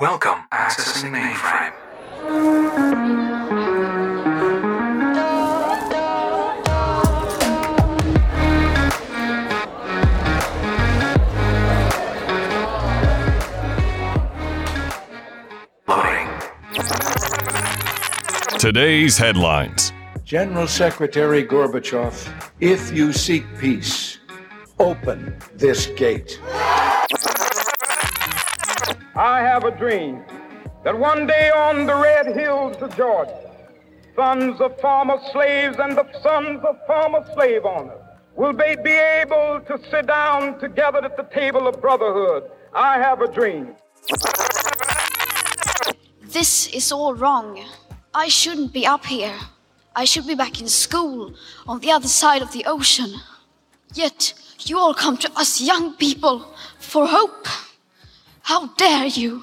Welcome. Accessing mainframe. Loading. Today's headlines. General Secretary Gorbachev, if you seek peace, open this gate. I have a dream that one day on the red hills of Georgia, sons of former slaves and the sons of former slave owners will be, able to sit down together at the table of brotherhood. I have a dream. This is all wrong. I shouldn't be up here. I should be back in school on the other side of the ocean. Yet you all come to us young people for hope. How dare you?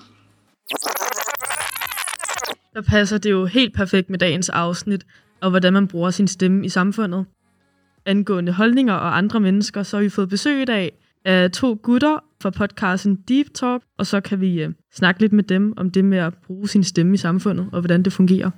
Der passer det jo helt perfekt med dagens afsnit, og hvordan man bruger sin stemme i samfundet. Angående holdninger og andre mennesker, så har vi fået besøg i dag af to gutter fra podcasten Deep Talk, og så kan vi øh, snakke lidt med dem om det med at bruge sin stemme i samfundet, og hvordan det fungerer.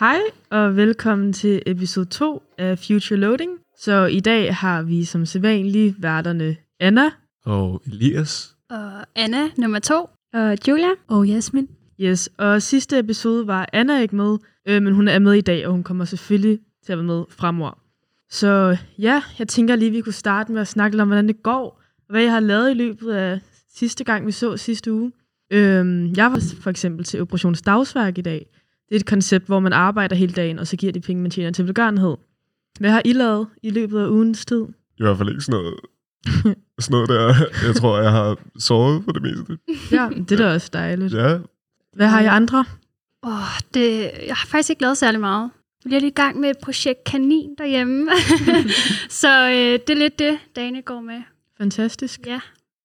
Hej og velkommen til episode 2 af Future Loading. Så i dag har vi som sædvanligt værterne Anna, Og Elias. Og Anna, nummer to. Og Julia. Og Jasmin. yes, og sidste episode var Anna ikke med, øh, men hun er med i dag, og hun kommer selvfølgelig til at være med fremover. Så ja, jeg tænker lige, vi kunne starte med at snakke lidt om, hvordan det går, og hvad jeg har lavet i løbet af sidste gang, vi så sidste uge. Øhm, jeg var for eksempel til Operations Dagsværk i dag. Det er et koncept, hvor man arbejder hele dagen, og så giver de penge, man tjener til velgørenhed. Hvad har I lavet i løbet af ugens tid? I hvert fald ikke sådan noget, sådan noget der. Jeg tror, jeg har sovet for det meste. Ja, det er da også dejligt. Ja, Hvad har I andre? Åh, det, jeg har faktisk ikke lavet særlig meget. Jeg er lidt i gang med et projekt kanin derhjemme. så øh, det er lidt det, dagene går med. Fantastisk. Ja.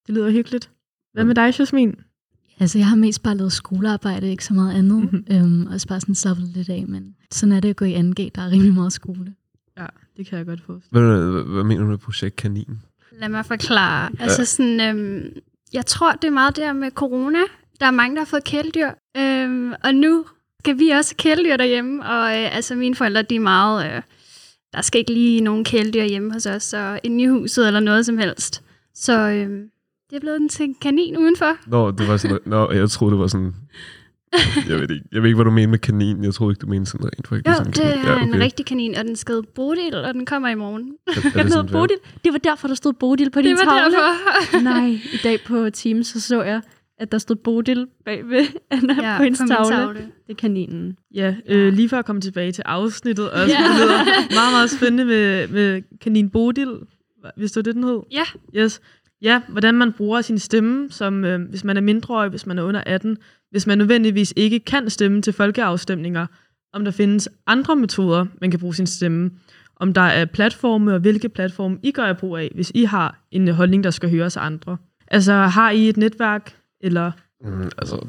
Det lyder hyggeligt. Hvad med dig, Jasmin? Altså, jeg har mest bare lavet skolearbejde, ikke så meget andet. Mhm. øhm, og så bare sådan slappet lidt af, men sådan er det at gå i 2G. Der er rimelig meget skole. Ja, det kan jeg godt forstå. hvad, hvad, hvad mener du med projekt Kanin? Lad mig forklare. Altså sådan, øhm, jeg tror, det er meget der med corona. Der er mange, der har fået kæledyr. Øhm, og nu skal vi også have kæledyr derhjemme. Og øh, altså, mine forældre, de er meget... Øh, der skal ikke lige nogen kæledyr hjemme hos os, så inde i huset eller noget som helst. Så øhm, det er blevet en til en kanin udenfor. Nå, det var sådan, nå, jeg troede, det var sådan... Jeg ved ikke, jeg ved ikke hvad du mener med kanin. Jeg troede ikke, du mente sådan rent faktisk. Jo, sådan det kanin. er en rigtig kanin, og den skal hedde Bodil, og den kommer i morgen. Er, er Den det hedder Bodil. Det var derfor, der stod Bodil på din Det var tavle. derfor. Nej, i dag på Teams, så så jeg, at der stod Bodil bag ved Anna Ja, på hendes tavle. tavle. Det er kaninen. Ja, øh, lige for at komme tilbage til afsnittet også. Ja. Det meget, meget spændende med, med kanin Bodil, hvis det var det, den hed. Ja. Yes. Ja, hvordan man bruger sin stemme, som øh, hvis man er mindreårig, hvis man er under 18, hvis man nødvendigvis ikke kan stemme til folkeafstemninger, om der findes andre metoder, man kan bruge sin stemme, om der er platforme, og hvilke platforme I gør brug af, hvis I har en holdning, der skal høres af andre. Altså, har I et netværk, eller... Mm, altså, jeg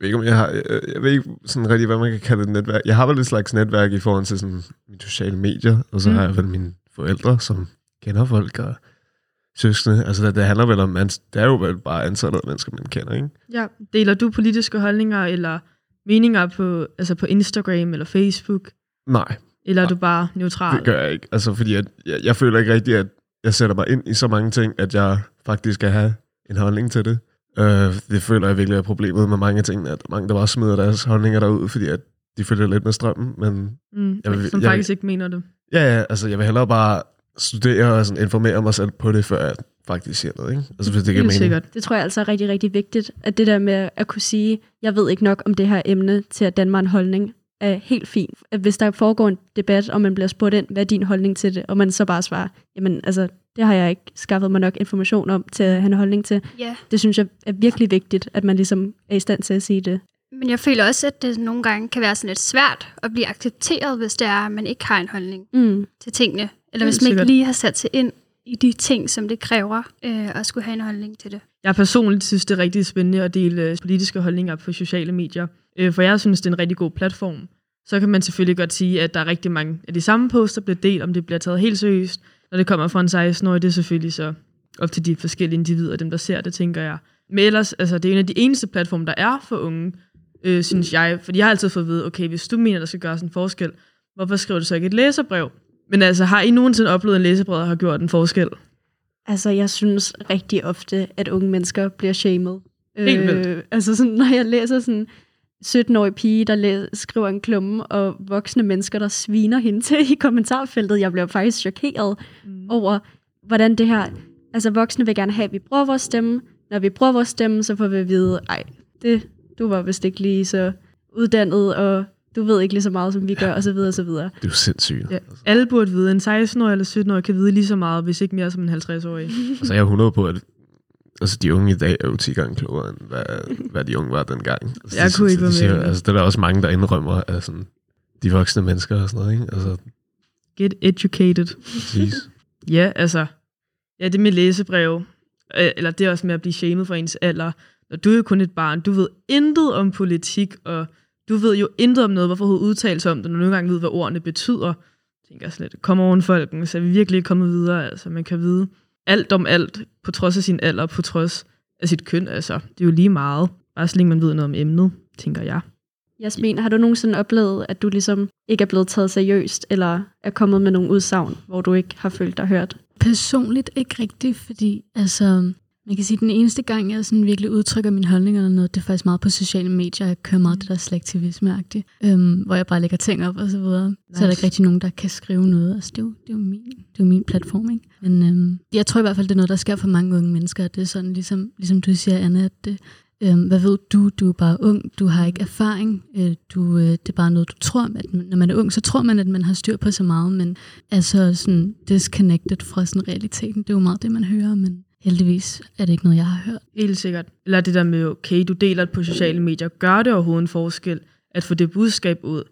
ved ikke, om jeg har... Jeg, jeg ved ikke sådan rigtig, hvad man kan kalde et netværk. Jeg har vel et slags netværk i forhold til sådan mine sociale medier, og så Mm. har jeg vel mine forældre, som kender folk og søskende. Altså, det, det handler vel om... ans- Det er jo vel bare antallet af mennesker, man kender, ikke? Ja, deler du politiske holdninger, eller meninger på, altså på Instagram eller Facebook, Nej, eller er Nej, du bare neutral? det gør jeg ikke. Altså, fordi at, jeg, jeg føler ikke rigtigt, at jeg sætter mig ind i så mange ting, at jeg faktisk skal have en holdning til det. Øh, det føler jeg virkelig er problemet med mange ting, at mange, der bare smider deres holdninger derud, fordi at de følger lidt med strømmen, men Mm, Jeg vil- som jeg- faktisk ikke mener det. Ja, ja, altså jeg vil hellere bare studere og sådan informere mig selv på det, før jeg faktisk siger noget, ikke? Altså hvis det giver mening. sikkert. Det tror jeg altså er rigtig, rigtig vigtigt, at det der med at kunne sige, jeg ved ikke nok om det her emne til at danne mig en holdning, er helt fint. At hvis der foregår en debat, og man bliver spurgt ind, hvad er din holdning til det, og man så bare svarer, jamen altså, det har jeg ikke skaffet mig nok information om til at have en holdning til. Ja, Det synes jeg er virkelig vigtigt, at man ligesom er i stand til at sige det. men jeg føler også, at det nogle gange kan være sådan lidt svært at blive accepteret, hvis det er, at man ikke har en holdning Mm. til tingene. Eller hvis man ikke lige har sat sig ind i de ting, som det kræver øh, at skulle have en holdning til det. Jeg personligt synes, det er rigtig spændende at dele øh, politiske holdninger på sociale medier, øh, for jeg synes, det er en rigtig god platform. Så kan man selvfølgelig godt sige, at der er rigtig mange af de samme poster, der bliver delt, om det bliver taget helt seriøst. Når det kommer fra en 16-årig, det er selvfølgelig så op til de forskellige individer, dem der ser det, tænker jeg. Men ellers, altså, det er en af de eneste platforme, der er for unge, øh, synes jeg. Fordi jeg har altid fået at vide, okay, hvis du mener, der skal gøres en forskel, hvorfor skriver du så ikke et læserbrev? Men altså, har I nogensinde oplevet en læserbrev, der har gjort en forskel? Altså, jeg synes rigtig ofte, at unge mennesker bliver shamed. Helt vildt. Øh, altså, sådan, når jeg læser sådan 17-årig pige, der læ- skriver en klumme, og voksne mennesker, der sviner hende til i kommentarfeltet, jeg bliver faktisk chokeret mm. over, hvordan det her... Altså, voksne vil gerne have, at vi bruger vores stemme. Når vi bruger vores stemme, så får vi at vide, ej, det, du var vist ikke lige så uddannet, og du ved ikke lige så meget, som vi gør, og så videre, og så videre. Det er jo sindssygt. Ja. Alle burde vide, en 16-årig eller 17-årig kan vide lige så meget, hvis ikke mere som en 50-årig. Altså, jeg er 100 på, at altså, de unge i dag er jo 10 gange klogere, end hvad, hvad de unge var dengang. Altså, Jeg det- kunne ikke være enig. Altså, det er der også mange, der indrømmer af sådan, de voksne mennesker og sådan noget, ikke? Altså, Get educated. præcis. Ja, altså, ja, det med læsebrev, øh, eller det er også med at blive shamed for ens alder. Når du er jo kun et barn, du ved intet om politik, og du ved jo intet om noget, hvorfor du udtalelse om det, når du nogle gange ved, hvad ordene betyder. Jeg tænker jeg slet, kom oven folken, så er vi virkelig ikke kommet videre. Altså, man kan vide alt om alt, på trods af sin alder, på trods af sit køn. Altså, det er jo lige meget. Bare så længe man ved noget om emnet, tænker jeg. Jasmin, har du nogensinde oplevet, at du ligesom ikke er blevet taget seriøst, eller er kommet med nogle udsagn, hvor du ikke har følt dig hørt? Personligt ikke rigtigt, fordi altså, man kan sige, at den eneste gang, jeg sådan virkelig udtrykker min holdning eller noget, det er faktisk meget på sociale medier. Jeg kører meget det der selektivisme øhm, hvor jeg bare lægger ting op og så videre. Nice. Så er der ikke rigtig nogen, der kan skrive noget. Altså, det, er jo, det, er jo min, det er jo min platform, ikke? Men øhm, jeg tror i hvert fald, det er noget, der sker for mange unge mennesker. at Det er sådan, ligesom, ligesom du siger, Anna, at det, øhm, hvad ved du? Du er bare ung, du har ikke erfaring. Øh, du, øh, det er bare noget, du tror. At når man er ung, så tror man, at man har styr på så meget, men er så sådan disconnected fra sådan realiteten. Det er jo meget det, man hører, men heldigvis er det ikke noget, jeg har hørt. Helt sikkert. Eller det der med, okay, du deler det på sociale medier. Gør det overhovedet en forskel at få det budskab ud?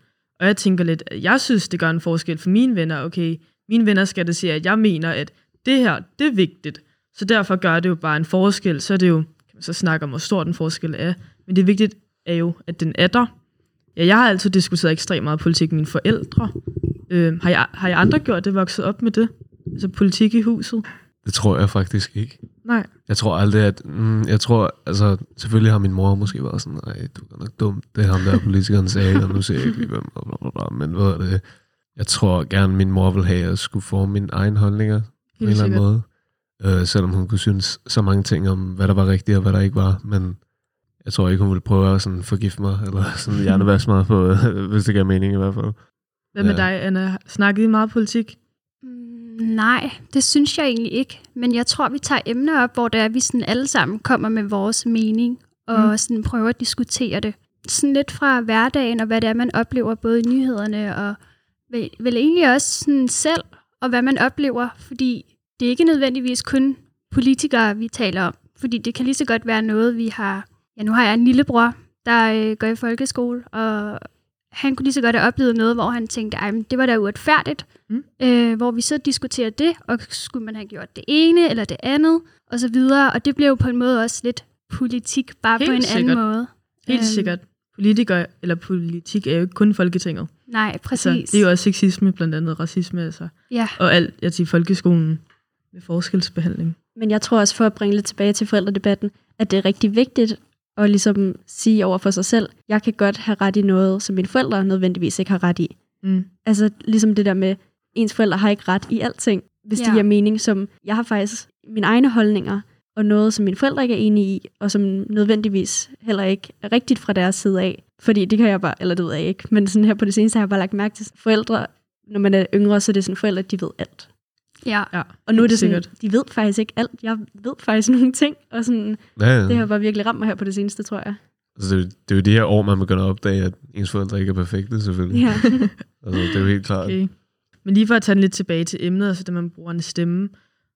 Og jeg tænker lidt, at jeg synes, det gør en forskel for mine venner. Okay, mine venner skal det se, at jeg mener, at det her, det er vigtigt. Så derfor gør det jo bare en forskel. Så er det jo, kan man så snakke om, hvor stor den forskel er. Men det vigtigt er jo, at den er der. Ja, jeg har altid diskuteret ekstremt meget politik med mine forældre. Øh, har, jeg, har jeg andre gjort det, vokset op med det? Altså politik i huset? Det tror jeg faktisk ikke. Nej. Jeg tror aldrig, at... Mm, jeg tror, altså, selvfølgelig har min mor måske været sådan, nej, du er nok dum, det er ham der politikeren sagde, og nu ser jeg ikke lige, hvem, bla, bla, bla, men hvad er det? Jeg tror gerne, min mor vil have, at jeg skulle få mine egne holdninger på en eller anden måde. Øh, selvom hun kunne synes så mange ting om, hvad der var rigtigt og hvad der ikke var, men jeg tror ikke, hun ville prøve at sådan forgifte mig, eller sådan hjernevaske mig, på, hvis det giver mening i hvert fald. Hvad med Ja. dig, Anna? Snakkede I meget politik? Nej, det synes jeg egentlig ikke. Men jeg tror, vi tager emner op, hvor det er, vi sådan alle sammen kommer med vores mening, og mm. sådan prøver at diskutere det. Sådan lidt fra hverdagen, og hvad det er, man oplever, både i nyhederne, og vel, vel egentlig også sådan selv, og hvad man oplever, fordi det er ikke nødvendigvis kun politikere, vi taler om. Fordi det kan lige så godt være noget, vi har... Ja, nu har jeg en lillebror, der øh, går i folkeskole, og han kunne lige så godt have oplevet noget, hvor han tænkte, ej, men det var da uretfærdigt. Mm. Øh, hvor vi så diskuterer det, og skulle man have gjort det ene eller det andet, og så videre. Og det blev jo på en måde også lidt politik, bare Helt på en sikkert. anden måde. Helt Øhm, sikkert. Politikere eller politik er jo ikke kun Folketinget. Nej, præcis. Så det er jo også sexisme, blandt andet racisme, altså. Ja. Og alt, jeg siger folkeskolen med forskelsbehandling. Men jeg tror også, for at bringe lidt tilbage til forældredebatten, at det er rigtig vigtigt at ligesom sige over for sig selv, jeg kan godt have ret i noget, som mine forældre nødvendigvis ikke har ret i. Mm. Altså ligesom det der med, ens forældre har ikke ret i alting, hvis ja. de Ja. giver mening, som jeg har faktisk mine egne holdninger, og noget, som mine forældre ikke er enige i, og som nødvendigvis heller ikke er rigtigt fra deres side af. Fordi det kan jeg bare, eller det ved jeg ikke, men sådan her på det seneste har jeg bare lagt mærke til, forældre, når man er yngre, så er det sådan, forældre, de ved alt. Ja. ja Og nu er det sådan, sikkert. de ved faktisk ikke alt. Jeg ved faktisk nogle ting, og sådan, Ja, ja. det har bare virkelig ramt mig her på det seneste, tror jeg. Altså, det, er jo- det er jo de her år, man begynder at opdage, at ens forældre ikke er perfekte, selvfølgelig. Ja. altså, det er jo helt klart. Okay. Men lige for at tage den lidt tilbage til emnet, altså det man bruger en stemme,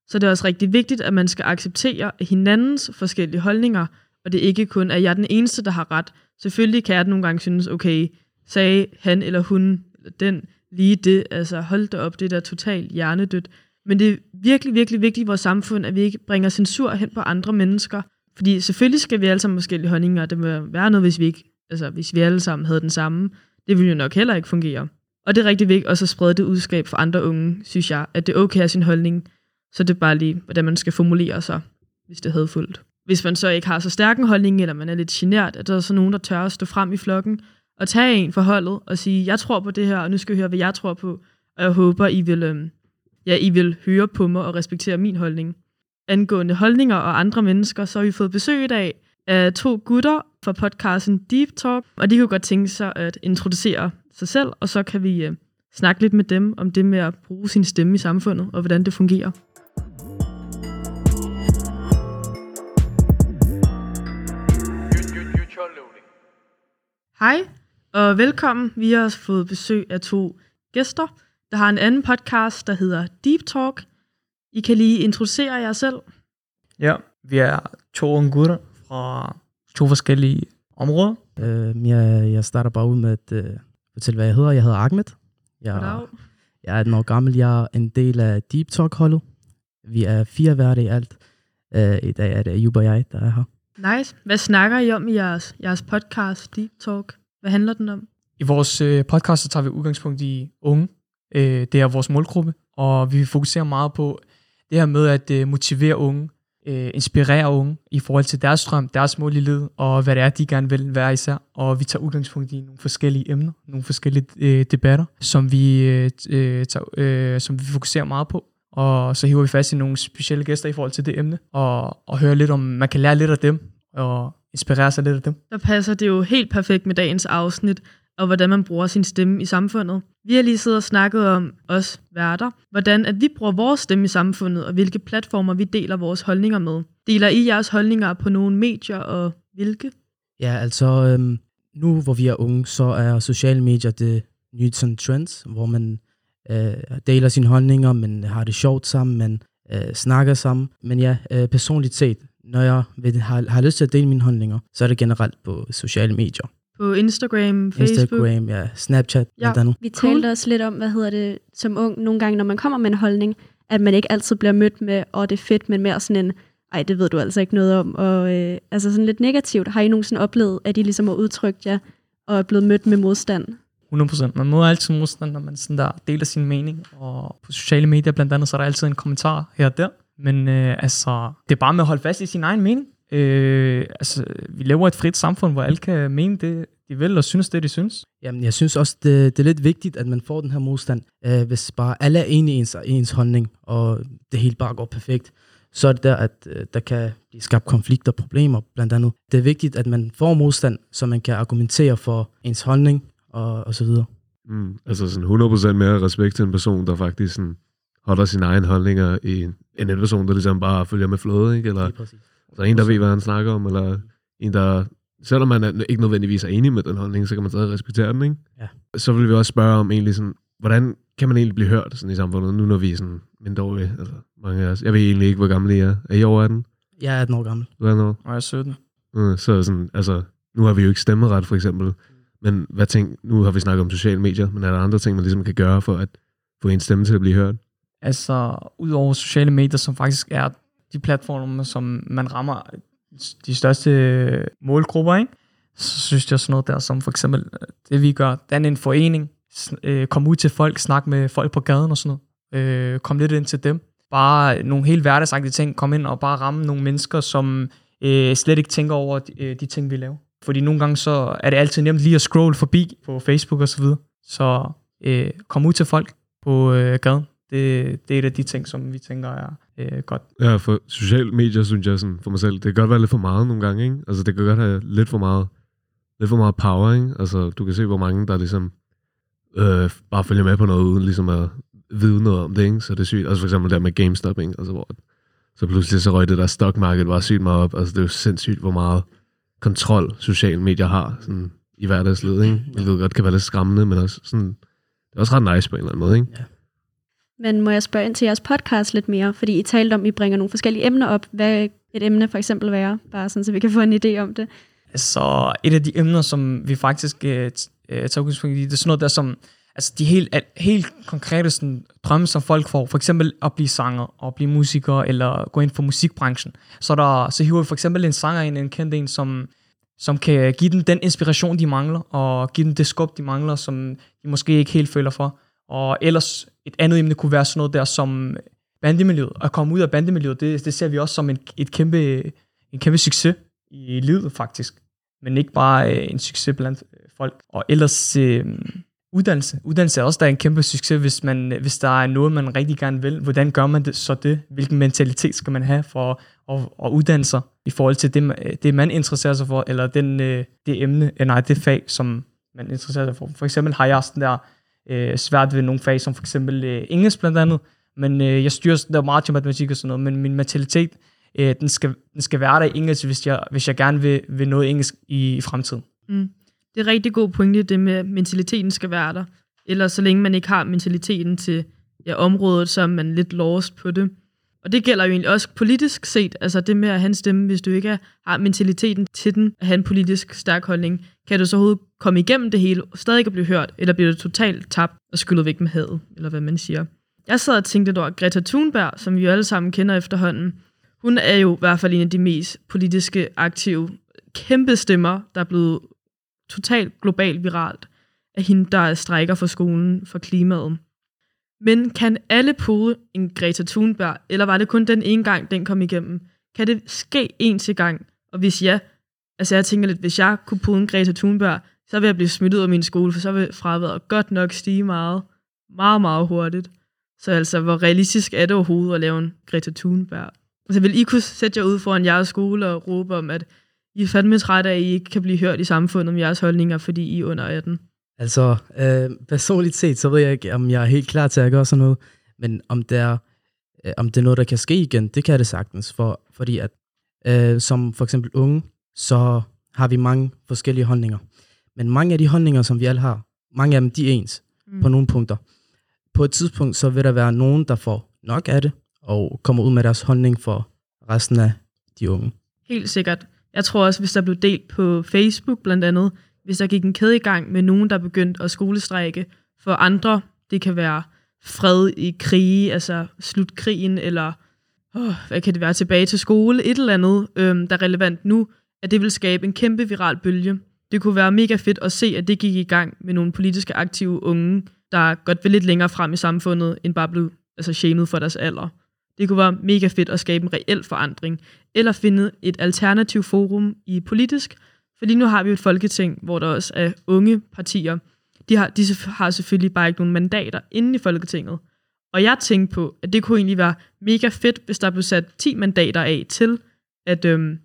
så er det også rigtig vigtigt, at man skal acceptere hinandens forskellige holdninger, og det ikke kun er jeg er den eneste, der har ret. Selvfølgelig kan jeg nogle gange synes, okay, sagde han eller hun, eller den, lige det, altså hold da op, det er da totalt hjernedødt. Men det er virkelig, virkelig vigtigt i vores samfund, at vi ikke bringer censur hen på andre mennesker. Fordi selvfølgelig skal vi alle sammen forskellige holdninger, og det må være noget, hvis vi, ikke, altså, hvis vi alle sammen havde den samme. Det ville jo nok heller ikke fungere. Og det er rigtig vigtigt også at sprede det udskab for andre unge, synes jeg, at det er okay at have sin holdning. Så det er bare lige, hvordan man skal formulere sig, hvis det havde fuldt. Hvis man så ikke har så stærk en holdning, eller man er lidt genert, at der er så nogen, der tør at stå frem i flokken, og tage en for holdet, og sige, jeg tror på det her, og nu skal I høre, hvad jeg tror på. Og jeg håber, I vil, øhm, ja, I vil høre på mig og respektere min holdning. Angående holdninger og andre mennesker, så har vi fået besøg i dag af to gutter fra podcasten Deep Talk, og de kunne godt tænke sig at introducere sig selv, og så kan vi øh, snakke lidt med dem om det med at bruge sin stemme i samfundet, og hvordan det fungerer. Hej, og velkommen. Vi har fået besøg af to gæster, der har en anden podcast, der hedder Deep Talk. I kan lige introducere jer selv. Ja, vi er to unge gutter fra to forskellige områder. Uh, jeg, jeg starter bare ud med at uh, fortælle, hvad jeg hedder. Jeg hedder Ahmed. Jeg, Goddag. jeg er 18 år gammel. Jeg er en del af Deep Talk-holdet. Vi er fire værter i alt. Uh, I dag er det Ayub og jeg, der er her. Nice. Hvad snakker I om i jeres, jeres podcast Deep Talk? Hvad handler den om? I vores øh, podcast så tager vi udgangspunkt i unge. Øh, det er vores målgruppe, og vi fokuserer meget på det her med at øh, motivere unge, øh, inspirere unge i forhold til deres drøm, deres mål i livet, og hvad det er, de gerne vil være især. Og vi tager udgangspunkt i nogle forskellige emner, nogle forskellige øh, debatter, som vi, øh, øh tager, øh, som vi fokuserer meget på. Og så hiver vi fast i nogle specielle gæster i forhold til det emne, og, og høre lidt om, man kan lære lidt af dem, og inspirere sig lidt af dem. Der passer det jo helt perfekt med dagens afsnit, og hvordan man bruger sin stemme i samfundet. Vi har lige siddet og snakket om os værter, hvordan at vi bruger vores stemme i samfundet, og hvilke platformer vi deler vores holdninger med. Deler I jeres holdninger på nogle medier, og hvilke? Ja, altså øhm, nu hvor vi er unge, så er sociale medier det nye sådan trends, hvor man øh, deler sine holdninger, man har det sjovt sammen, man øh, snakker sammen. Men ja, øh, personligt set, når jeg vil, har, har lyst til at dele mine holdninger, så er det generelt på sociale medier. På Instagram, Facebook? Instagram, ja, Snapchat, Ja. andet. Vi talte også lidt om, hvad hedder det, som ung, nogle gange, når man kommer med en holdning, at man ikke altid bliver mødt med, åh, det er fedt, men mere sådan en, ej, det ved du altså ikke noget om, og øh, altså sådan lidt negativt. Har I nogensinde oplevet, at I ligesom har udtrykt jer, og er blevet mødt med modstand? 100%. Man møder altid modstand, når man sådan der deler sin mening. Og på sociale medier blandt andet, så er der altid en kommentar her og der. Men øh, altså, det er bare med at holde fast i sin egen mening. Øh, altså, vi lever i et frit samfund, hvor alle kan mene det, de vil, og synes det, de synes. Jamen, jeg synes også, det, det er lidt vigtigt, at man får den her modstand. Øh, hvis bare alle er enige i ens, i ens holdning, og det hele bare går perfekt, så er det der, at øh, der kan blive skabt konflikter og problemer, blandt andet. Det er vigtigt, at man får modstand, så man kan argumentere for ens holdning, og, og så videre. Mm, altså sådan 100% mere respekt til en person, der faktisk sådan holder sine egne holdninger i en, end en person, der ligesom bare følger med flåde, ikke? Eller altså en, der ved, hvad han snakker om, eller en, der, selvom man er, ikke nødvendigvis er enig med den holdning, så kan man stadig respektere den, ikke? Ja. Så vil vi også spørge om egentlig sådan, hvordan kan man egentlig blive hørt sådan i samfundet, nu når vi er sådan mindreårige, altså mange af os. Jeg ved egentlig ikke, hvor gamle I er. Er I over 18? Jeg er 18 år gammel. Du er 18 år? Og jeg er 17. Mm, så sådan, altså, nu har vi jo ikke stemmeret, for eksempel. Men hvad ting, nu har vi snakket om sociale medier, men er der andre ting, man ligesom kan gøre for at få en stemme til at blive hørt? Altså, udover sociale medier, som faktisk er de platforme, som man rammer de største målgrupper, ikke? så synes jeg sådan noget der, som for eksempel øh, det vi gør, den en forening, øh, kom ud til folk, snak med folk på gaden og sådan noget, øh, kom lidt ind til dem, bare nogle helt hverdagsagtige ting, kom ind og bare ramme nogle mennesker, som øh, slet ikke tænker over de, øh, de ting, vi laver. Fordi nogle gange så er det altid nemt lige at scrolle forbi på Facebook og så videre. Så øh, kom ud til folk på øh, gaden. Det, det er et af de ting, som vi tænker er øh, godt. Ja, for sociale medier, synes jeg sådan, for mig selv, det kan godt være lidt for meget nogle gange, ikke? Altså, det kan godt have lidt for meget, lidt for meget power, ikke? Altså, du kan se, hvor mange, der ligesom øh, bare følger med på noget, uden ligesom at vide noget om det, ikke? Så det er sygt. Altså for eksempel der med GameStop, ikke? Altså, hvor så pludselig så røg det der stockmarked bare sygt meget op. Altså, det er jo sindssygt, hvor meget kontrol sociale medier har sådan, i hverdagslivet, ikke? Hvilket godt kan være lidt skræmmende, men også sådan, det er også ret nice på en eller anden måde, ikke? Ja. Men må jeg spørge ind til jeres podcast lidt mere? Fordi I talte om, at I bringer nogle forskellige emner op. Hvad et emne for eksempel være? Bare sådan, så vi kan få en idé om det. Så et af de emner, som vi faktisk øh, øh tager udgangspunkt i, det er sådan noget der, som altså de helt, helt konkrete sådan, drømme, som folk får, for eksempel at blive sanger, og blive musiker, eller gå ind for musikbranchen, så, der, så hiver vi for eksempel en sanger ind, en kendt en, som, som kan give dem den inspiration, de mangler, og give dem det skub, de mangler, som de måske ikke helt føler for. Og ellers et andet emne kunne være sådan noget der som bandemiljøet. At komme ud af bandemiljøet, det, det ser vi også som en, et kæmpe, en kæmpe succes i livet faktisk. Men ikke bare øh, en succes blandt øh, folk. Og ellers øh, uddannelse. Uddannelse er også der er en kæmpe succes, hvis, man, øh, hvis der er noget, man rigtig gerne vil. Hvordan gør man det, så det? Hvilken mentalitet skal man have for at, at uddanne sig i forhold til det, man- det, man interesserer sig for, eller den, øh, det emne, øh, nej, det fag, som man interesserer sig for. For eksempel har jeg sådan der øh, svært ved nogle fag, som for eksempel øh, engelsk blandt andet, men øh, jeg styrer der meget til matematik og sådan noget, men min mentalitet, øh, den, skal, den skal være der i engelsk, hvis jeg, hvis jeg gerne vil, vil noget engelsk i, i fremtiden. Mm. Det er rigtig god pointe, det med, at mentaliteten skal være der. Eller så længe man ikke har mentaliteten til ja, området, så er man lidt lost på det. Og det gælder jo egentlig også politisk set, altså det med at have en stemme, hvis du ikke har mentaliteten til den, at have en politisk stærk holdning, kan du så overhovedet komme igennem det hele, stadig ikke blive hørt, eller bliver det totalt tabt og skyllet væk med havet, eller hvad man siger. Jeg sad og tænkte over Greta Thunberg, som vi jo alle sammen kender efterhånden. Hun er jo i hvert fald en af de mest politiske aktive kæmpe stemmer, der er blevet totalt globalt viralt af hende, der strækker for skolen for klimaet. Men kan alle pude en Greta Thunberg, eller var det kun den ene gang, den kom igennem? Kan det ske en til gang? Og hvis ja, altså jeg tænker lidt, hvis jeg kunne pude en Greta Thunberg, så vil jeg blive smidt ud af min skole, for så vil fraværet godt nok stige meget, meget, meget hurtigt. Så altså, hvor realistisk er det overhovedet at lave en Greta Thunberg? Altså, vil I kunne sætte jer ud foran jeres skole og råbe om, at I er fandme trætte af, at I ikke kan blive hørt i samfundet om jeres holdninger, fordi I er under 18? Altså, øh, personligt set, så ved jeg ikke, om jeg er helt klar til at gøre sådan noget, men om det er, øh, om det er noget, der kan ske igen, det kan det sagtens, for, fordi at øh, som for eksempel unge, så har vi mange forskellige holdninger. Men mange af de holdninger, som vi alle har, mange af dem, de er ens Mm. på nogle punkter. På et tidspunkt, så vil der være nogen, der får nok af det, og kommer ud med deres holdning for resten af de unge. Helt sikkert. Jeg tror også, hvis der blev delt på Facebook blandt andet, hvis der gik en kæde i gang med nogen, der begyndte at skolestrække for andre, det kan være fred i krige, altså slut krigen, eller oh, hvad kan det være, tilbage til skole, et eller andet, øhm, der er relevant nu, at det vil skabe en kæmpe viral bølge. Det kunne være mega fedt at se, at det gik i gang med nogle politiske aktive unge, der godt vil lidt længere frem i samfundet, end bare blev altså, shamed for deres alder. Det kunne være mega fedt at skabe en reel forandring, eller finde et alternativ forum i politisk, fordi nu har vi jo et folketing, hvor der også er unge partier. De har, de har selvfølgelig bare ikke nogen mandater inde i Folketinget. Og jeg tænkte på, at det kunne egentlig være mega fedt, hvis der blev sat 10 mandater af til at øhm,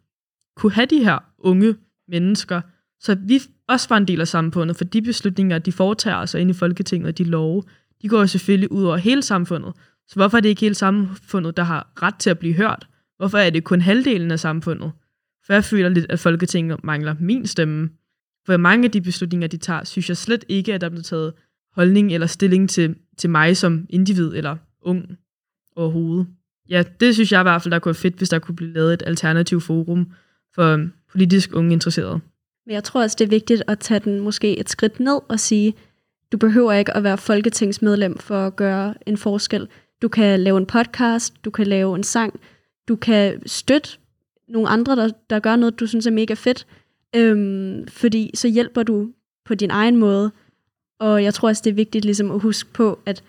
kunne have de her unge mennesker, så vi også var en del af samfundet, for de beslutninger, de foretager sig inde i Folketinget, og de love, de går jo selvfølgelig ud over hele samfundet. Så hvorfor er det ikke hele samfundet, der har ret til at blive hørt? Hvorfor er det kun halvdelen af samfundet? For jeg føler lidt, at Folketinget mangler min stemme. For mange af de beslutninger, de tager, synes jeg slet ikke, at der er blevet taget holdning eller stilling til, til mig som individ eller ung overhovedet. Ja, det synes jeg i hvert fald, der kunne være fedt, hvis der kunne blive lavet et alternativ forum for politisk unge interesserede. Men jeg tror også, det er vigtigt at tage den måske et skridt ned og sige, du behøver ikke at være folketingsmedlem for at gøre en forskel. Du kan lave en podcast, du kan lave en sang, du kan støtte nogle andre, der, der gør noget, du synes er mega fedt, øhm, fordi så hjælper du på din egen måde. Og jeg tror også, det er vigtigt ligesom at huske på, at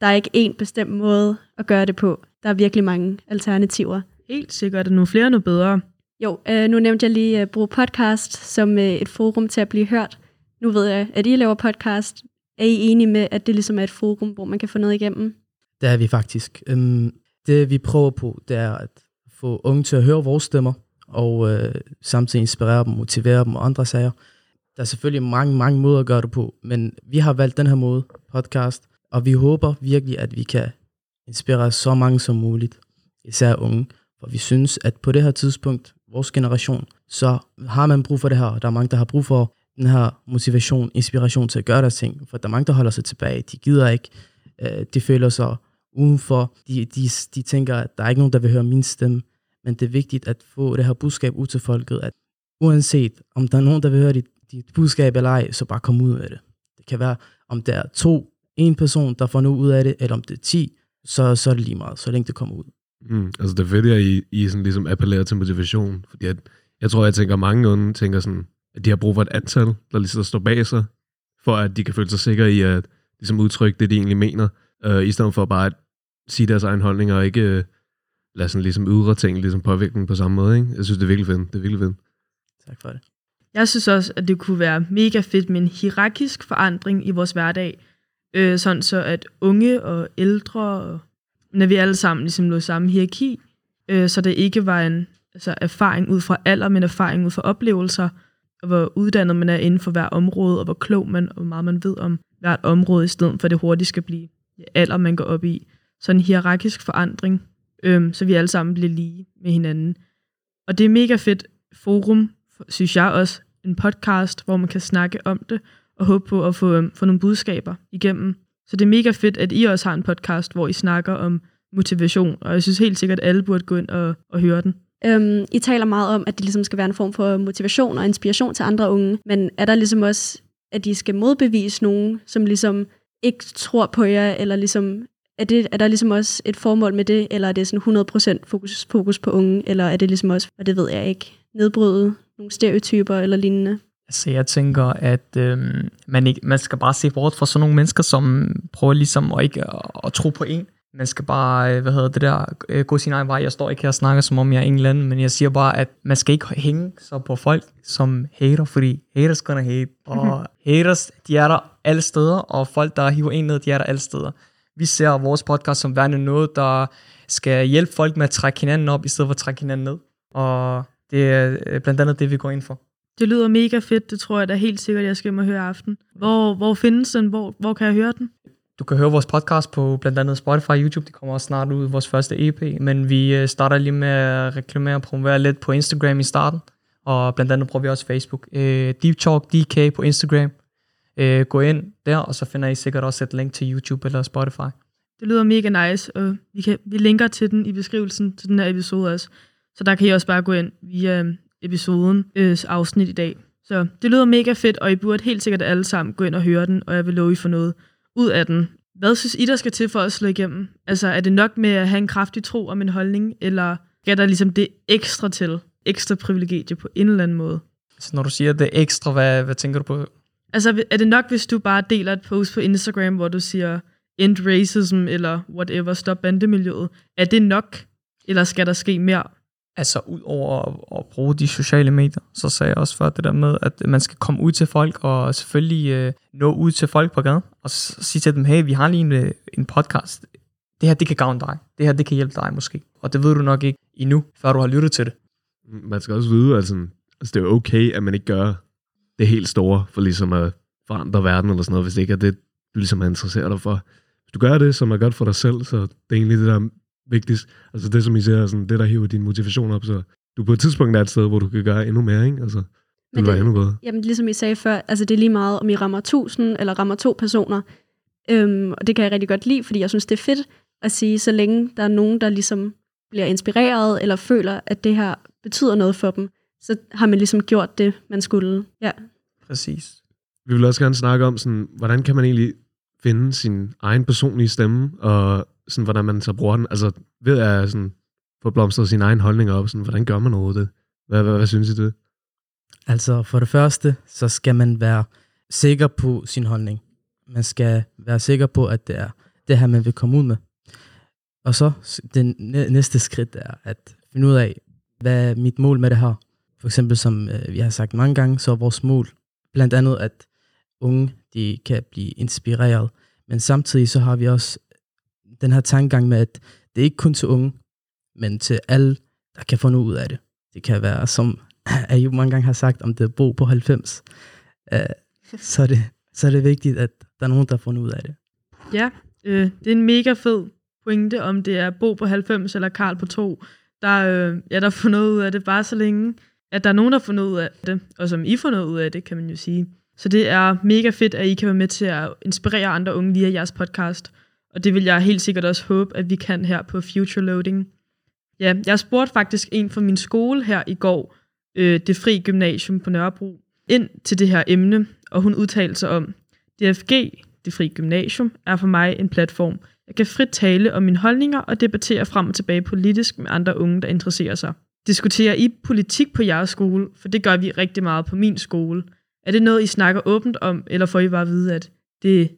der er ikke én bestemt måde at gøre det på. Der er virkelig mange alternativer. Helt sikkert, at nu flere nu noget bedre. Jo, øh, nu nævnte jeg lige øh, at bruge podcast som øh, et forum til at blive hørt. Nu ved jeg, at I laver podcast. Er I enige med, at det ligesom er et forum, hvor man kan få noget igennem? Det er vi faktisk. Øhm, det vi prøver på, det er at få unge til at høre vores stemmer, og øh, samtidig inspirere dem, motivere dem og andre sager. Der er selvfølgelig mange, mange måder at gøre det på, men vi har valgt den her måde, podcast, og vi håber virkelig, at vi kan inspirere så mange som muligt, især unge. For vi synes, at på det her tidspunkt, vores generation, så har man brug for det her, og der er mange, der har brug for den her motivation, inspiration til at gøre deres ting, for der er mange, der holder sig tilbage, de gider ikke, øh, de føler sig udenfor, de, de, de tænker, at der er ikke nogen, der vil høre min stemme, men det er vigtigt at få det her budskab ud til folket, at uanset om der er nogen, der vil høre dit, dit budskab eller ej, så bare kom ud med det. Det kan være, om der er to, en person, der får noget ud af det, eller om det er ti, så, så er det lige meget, så længe det kommer ud. Mm, altså det er fedt, at I, I sådan ligesom appellerer til motivation, fordi at, jeg tror, jeg tænker, mange unge tænker sådan, at de har brug for et antal, der ligesom står bag sig, for at de kan føle sig sikre i at ligesom udtrykke det, de egentlig mener, øh, i stedet for bare at sige deres egen holdning, og ikke øh, lade sådan ligesom ydre ting ligesom påvirke dem på samme måde. Ikke? Jeg synes, det er virkelig fedt. Det er virkelig fedt. Tak for det. Jeg synes også, at det kunne være mega fedt med en hierarkisk forandring i vores hverdag. Øh, sådan så at unge og ældre, og, når vi alle sammen ligesom lå samme hierarki, øh, så det ikke var en altså erfaring ud fra alder, men erfaring ud fra oplevelser, og hvor uddannet man er inden for hver område, og hvor klog man, og hvor meget man ved om hvert område, i stedet for at det hurtigt skal blive alder, man går op i. Så en hierarkisk forandring, øh, så vi alle sammen bliver lige med hinanden. Og det er mega fedt forum, synes jeg også, en podcast, hvor man kan snakke om det, og håbe på at få, øh, få nogle budskaber igennem. Så det er mega fedt, at I også har en podcast, hvor I snakker om motivation, og jeg synes helt sikkert, at alle burde gå ind og, og høre den. Øhm, I taler meget om, at det ligesom skal være en form for motivation og inspiration til andre unge, men er der ligesom også, at de skal modbevise nogen, som ligesom ikke tror på jer, eller ligesom, er, det, er der ligesom også et formål med det, eller er det sådan 100% fokus, fokus på unge, eller er det ligesom også, og det ved jeg ikke, nedbryde nogle stereotyper eller lignende? Altså, jeg tænker, at øhm, man, ikke, man skal bare se bort fra sådan nogle mennesker, som prøver ligesom at ikke at, at tro på en. Man skal bare, øh, hvad hedder det der, øh, gå sin egen vej. Jeg står ikke her og snakker, som om jeg er england, men jeg siger bare, at man skal ikke hænge så på folk, som hater, fordi haters gonna hate. Og haters, de er der alle steder, og folk, der hiver en ned, de er der alle steder. Vi ser vores podcast som værende noget, der skal hjælpe folk med at trække hinanden op, i stedet for at trække hinanden ned. Og det er øh, blandt andet det, vi går ind for. Det lyder mega fedt, det tror jeg da helt sikkert, jeg skal må høre aften. Hvor, hvor findes den? Hvor, hvor kan jeg høre den? Du kan høre vores podcast på blandt andet Spotify og YouTube. Det kommer også snart ud, vores første EP. Men vi øh, starter lige med at reklamere og promovere lidt på Instagram i starten. Og blandt andet prøver vi også Facebook. Øh, Deep Talk DK på Instagram. Øh, gå ind der, og så finder I sikkert også et link til YouTube eller Spotify. Det lyder mega nice, og vi, kan, vi linker til den i beskrivelsen til den her episode også. Så der kan I også bare gå ind via episoden øh, afsnit i dag. Så det lyder mega fedt, og I burde helt sikkert alle sammen gå ind og høre den, og jeg vil love, I får noget ud af den. Hvad synes I, der skal til for at slå igennem? Altså, er det nok med at have en kraftig tro om en holdning, eller skal der ligesom det ekstra til? Ekstra privilegie på en eller anden måde? Så når du siger det ekstra, hvad, hvad tænker du på? Altså, er det nok, hvis du bare deler et post på Instagram, hvor du siger, end racism, eller whatever, stop bandemiljøet? Er det nok, eller skal der ske mere? Altså ud over at, at bruge de sociale medier, så sagde jeg også før det der med, at man skal komme ud til folk, og selvfølgelig øh, nå ud til folk på gaden, og sige til dem, hey, vi har lige en, øh, en podcast. Det her, det kan gavne dig. Det her, det kan hjælpe dig måske. Og det ved du nok ikke endnu, før du har lyttet til det. Man skal også vide, altså, altså, det er okay, at man ikke gør det helt store, for ligesom at forandre verden eller sådan noget, hvis det ikke er det, du ligesom er interesseret dig for. Hvis du gør det, som er godt for dig selv, så det er egentlig det, der vigtigst. Altså det, som I siger, sådan, det, der hiver din motivation op, så du på et tidspunkt er et sted, hvor du kan gøre endnu mere, ikke? Altså, det vil være endnu bedre. Jamen, ligesom I sagde før, altså det er lige meget, om I rammer 1000 eller rammer to personer. Øhm, og det kan jeg rigtig godt lide, fordi jeg synes, det er fedt at sige, så længe der er nogen, der ligesom bliver inspireret, eller føler, at det her betyder noget for dem, så har man ligesom gjort det, man skulle. Ja. Præcis. Vi vil også gerne snakke om, sådan, hvordan kan man egentlig finde sin egen personlige stemme, og sådan, hvordan man så bruger den. Altså ved at sådan, få blomstret sin egen holdning op, sådan, hvordan gør man noget det? Hvad, hvad, hvad synes I det? Altså for det første, så skal man være sikker på sin holdning. Man skal være sikker på, at det er det her, man vil komme ud med. Og så det næste skridt er at finde ud af, hvad er mit mål med det her. For eksempel, som øh, vi har sagt mange gange, så er vores mål blandt andet, at unge de kan blive inspireret. Men samtidig så har vi også den her tankegang med, at det er ikke kun til unge, men til alle, der kan få noget ud af det. Det kan være, som Ayub mange gange har sagt, om det er Bo på 90, uh, øh, så, er det, så er det vigtigt, at der er nogen, der får noget ud af det. Ja, øh, det er en mega fed pointe, om det er Bo på 90 eller Karl på 2, der, øh, ja, der får noget ud af det, bare så længe, at der er nogen, der får noget ud af det, og som I får noget ud af det, kan man jo sige. Så det er mega fedt, at I kan være med til at inspirere andre unge via jeres podcast. Og det vil jeg helt sikkert også håbe, at vi kan her på Future Loading. Ja, jeg spurgte faktisk en fra min skole her i går, øh, det fri gymnasium på Nørrebro, ind til det her emne, og hun udtalte sig om, DFG, det fri gymnasium, er for mig en platform. Jeg kan frit tale om mine holdninger og debattere frem og tilbage politisk med andre unge, der interesserer sig. Diskuterer I politik på jeres skole? For det gør vi rigtig meget på min skole. Er det noget, I snakker åbent om, eller får I bare at vide, at det,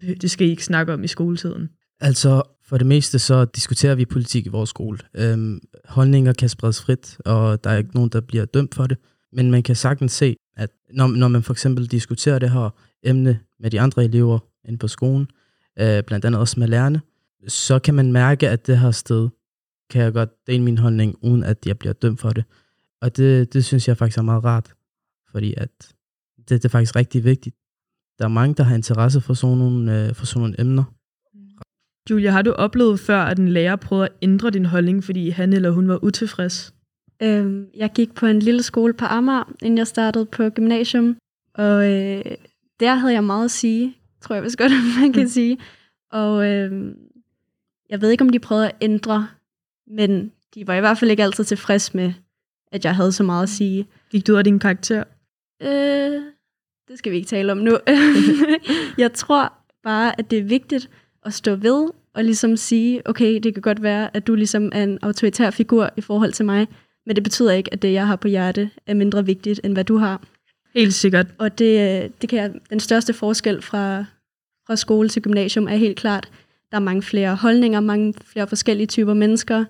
det, det skal I ikke snakke om i skoletiden? Altså, for det meste så diskuterer vi politik i vores skole. Øhm, holdninger kan spredes frit, og der er ikke nogen, der bliver dømt for det. Men man kan sagtens se, at når, når man for eksempel diskuterer det her emne med de andre elever inde på skolen, øh, blandt andet også med lærerne, så kan man mærke, at det her sted kan jeg godt dele min holdning, uden at jeg bliver dømt for det. Og det, det synes jeg faktisk er meget rart, fordi at det, det er faktisk rigtig vigtigt. Der er mange, der har interesse for sådan nogle, øh, for sådan nogle emner. Julia, har du oplevet før, at en lærer prøvede at ændre din holdning, fordi han eller hun var utilfreds? Øhm, jeg gik på en lille skole på Amager, inden jeg startede på gymnasium, og øh, der havde jeg meget at sige, tror jeg vist godt, man kan mm. sige. Og øh, jeg ved ikke, om de prøvede at ændre, men de var i hvert fald ikke altid tilfreds med, at jeg havde så meget at sige. Gik du ud af din karakter? Øh, det skal vi ikke tale om nu. jeg tror bare, at det er vigtigt at stå ved og ligesom sige, okay, det kan godt være, at du ligesom er en autoritær figur i forhold til mig, men det betyder ikke, at det, jeg har på hjerte, er mindre vigtigt, end hvad du har. Helt sikkert. Og det, det kan jeg, den største forskel fra, fra skole til gymnasium er helt klart, der er mange flere holdninger, mange flere forskellige typer mennesker,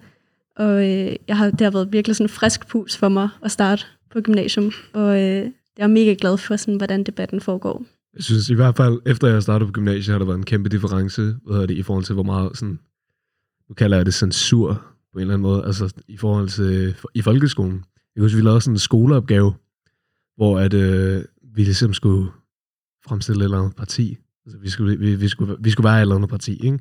og øh, jeg har, det har været virkelig sådan en frisk pus for mig at starte på gymnasium, og øh, jeg er mega glad for, sådan, hvordan debatten foregår. Jeg synes i hvert fald, efter jeg startede på gymnasiet, har der været en kæmpe difference hvad hedder det, i forhold til, hvor meget sådan, nu kalder jeg det censur på en eller anden måde, altså i forhold til i folkeskolen. Jeg husker, vi lavede sådan en skoleopgave, hvor at, øh, vi ligesom skulle fremstille et eller andet parti. Altså, vi, skulle, vi, vi, skulle, vi skulle være et eller andet parti, ikke?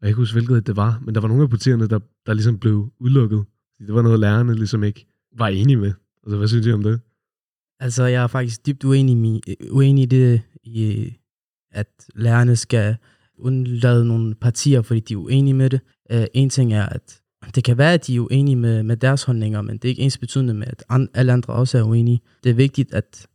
Og jeg kan ikke huske, hvilket det var, men der var nogle af partierne, der, der ligesom blev udelukket. Det var noget, lærerne ligesom ikke var enige med. Altså, hvad synes I om det? Altså, jeg er faktisk dybt uenig, i, øh, uenig i det, i, at lærerne skal undlade nogle partier, fordi de er uenige med det. Uh, en ting er, at det kan være, at de er uenige med, med deres holdninger, men det er ikke ens betydende med, at an, alle andre også er uenige. Det er vigtigt, at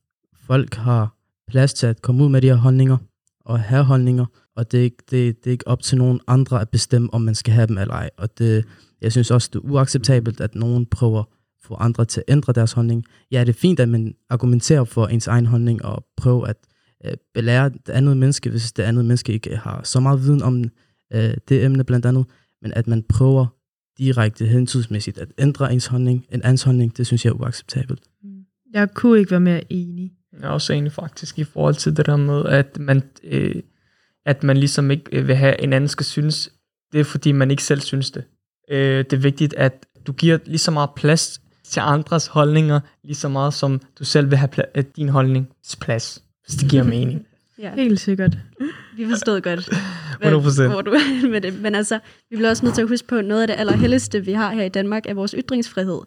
folk har plads til at komme ud med de her holdninger og have holdninger, og det er, ikke, det, det er ikke op til nogen andre at bestemme, om man skal have dem eller ej. Og det, jeg synes også, det er uacceptabelt, at nogen prøver at få andre til at ændre deres holdning. Ja, det er fint, at man argumenterer for ens egen holdning og prøver at øh, belære det andet menneske, hvis det andet menneske ikke har så meget viden om øh, det emne blandt andet, men at man prøver direkte hensynsmæssigt at ændre ens holdning, en andens holdning, det synes jeg er uacceptabelt. Jeg kunne ikke være mere enig. Jeg er også enig faktisk i forhold til det der med, at man, øh, at man ligesom ikke øh, vil have, en anden skal synes, det er fordi man ikke selv synes det. Øh, det er vigtigt, at du giver lige så meget plads til andres holdninger, lige så meget som du selv vil have pla- øh, din holdningsplads, hvis det giver mening. Ja. Helt sikkert. Vi forstod godt, 100%. hvor du er med det. Men altså, vi bliver også nødt til at huske på, noget af det allerhelligste, vi har her i Danmark, er vores ytringsfrihed.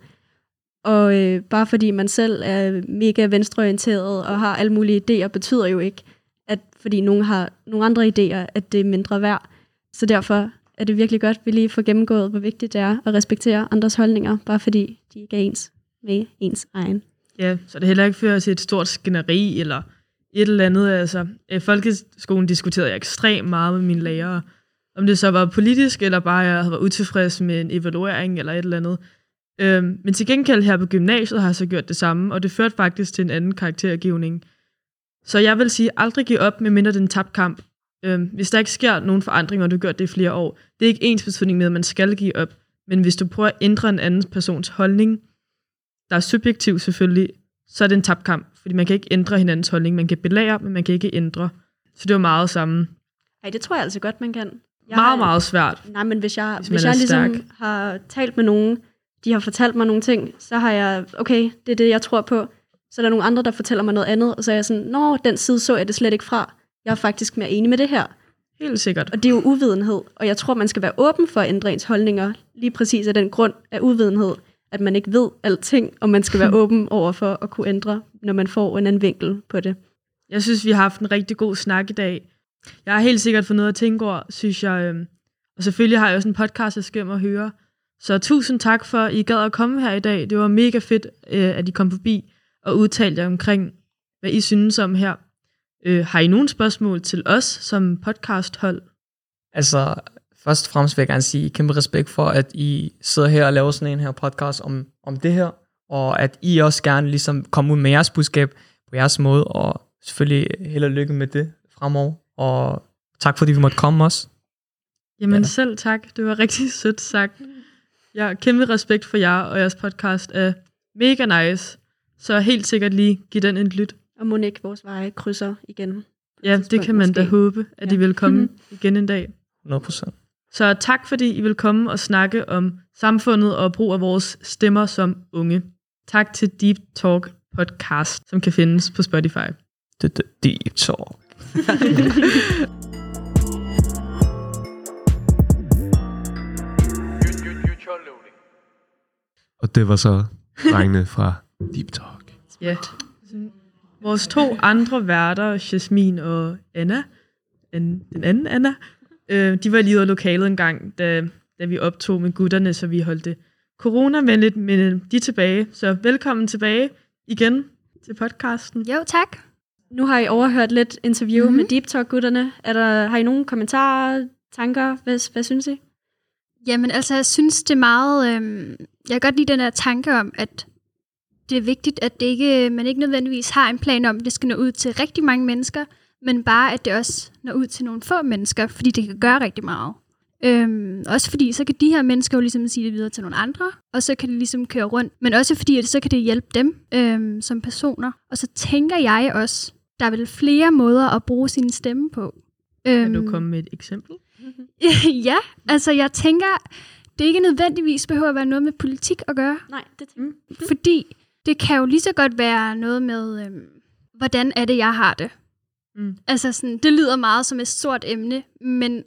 Og øh, bare fordi man selv er mega venstreorienteret og har alle mulige idéer, betyder jo ikke, at fordi nogen har nogle andre idéer, at det er mindre værd. Så derfor er det virkelig godt, at vi lige får gennemgået, hvor vigtigt det er at respektere andres holdninger, bare fordi de ikke er ens med ens egen. Ja, så det heller ikke fører til et stort skænderi eller et eller andet. Altså, i folkeskolen diskuterede jeg ekstremt meget med mine lærere. Om det så var politisk, eller bare jeg var utilfreds med en evaluering eller et eller andet. Øhm, men til gengæld her på gymnasiet har jeg så gjort det samme, og det førte faktisk til en anden karaktergivning. Så jeg vil sige, aldrig give op, medmindre det er en tabt kamp. Øhm, hvis der ikke sker nogen forandringer, og du har gjort det i flere år, det er ikke ens betydning med, at man skal give op. Men hvis du prøver at ændre en anden persons holdning, der er subjektiv selvfølgelig, så er det en tabt kamp. Fordi man kan ikke ændre hinandens holdning. Man kan belære, men man kan ikke ændre. Så det var meget samme. Ej, det tror jeg altså godt, man kan. Jeg meget, har, meget svært. Nej, men hvis jeg, Hvis hvis, er jeg ligesom stærk. har talt med nogen, de har fortalt mig nogle ting, så har jeg, okay, det er det, jeg tror på. Så er der nogle andre, der fortæller mig noget andet, og så er jeg sådan, nå, den side så jeg det slet ikke fra. Jeg er faktisk mere enig med det her. Helt sikkert. Og det er jo uvidenhed, og jeg tror, man skal være åben for at ændre ens holdninger, lige præcis af den grund af uvidenhed, at man ikke ved alting, og man skal være åben over for at kunne ændre, når man får en anden vinkel på det. Jeg synes, vi har haft en rigtig god snak i dag. Jeg har helt sikkert fået noget at tænke over, synes jeg. øhm, Og selvfølgelig har jeg også en podcast, jeg skal og høre. Så tusind tak for, at I gad at komme her i dag. Det var mega fedt, øh, at I kom forbi og udtalte jer omkring, hvad I synes om her. Øh, har I nogle spørgsmål til os som podcasthold? Altså, først og fremmest vil jeg gerne sige kæmpe respekt for, at I sidder her og laver sådan en her podcast om, om det her, og at I også gerne ligesom kommer ud med jeres budskab på jeres måde, og selvfølgelig held og lykke med det fremover, og tak fordi vi måtte komme også. Jamen ja. selv tak, det var rigtig sødt sagt. Jeg har kæmpe respekt for jer, og jeres podcast er mega nice, så helt sikkert lige give den en lyt. Og må ikke vores veje krydser igen. Ja, det kan man måske. da håbe, at ja. I vil komme igen en dag. 100%. Så tak fordi I vil komme og snakke om samfundet og brug af vores stemmer som unge. Tak til Deep Talk podcast, som kan findes på Spotify. Deep Talk. Og det var så drengene fra Deep Talk. Ja. Vores to andre værter, Jasmin og Anna, den anden Anna, øh, de var lige ude af lokalet en gang, da, da vi optog med gutterne, så vi holdt det corona-venligt, men de er tilbage. Så velkommen tilbage igen til podcasten. Jo, tak. Nu har I overhørt lidt interview mm-hmm. med Deep Talk-gutterne. Er der, har I nogle kommentarer, tanker? Hvad, hvad synes I? Jamen, altså, jeg synes, det er meget... Øh, jeg kan godt lide den her tanke om, at det er vigtigt, at det ikke, man ikke nødvendigvis har en plan om, at det skal nå ud til rigtig mange mennesker, men bare, at det også når ud til nogle få mennesker, fordi det kan gøre rigtig meget. Øhm, også fordi, så kan de her mennesker jo ligesom sige det videre til nogle andre, og så kan det ligesom køre rundt. Men også fordi, at så kan det hjælpe dem øhm, som personer. Og så tænker jeg også, der er vel flere måder at bruge sin stemme på. Øhm, kan du komme med et eksempel? ja, altså jeg tænker, det ikke nødvendigvis behøver at være noget med politik at gøre. Nej, det tænker mm. Fordi det kan jo lige så godt være noget med, øhm, hvordan er det, jeg har det. Mm. Altså sådan, det lyder meget som et stort emne, men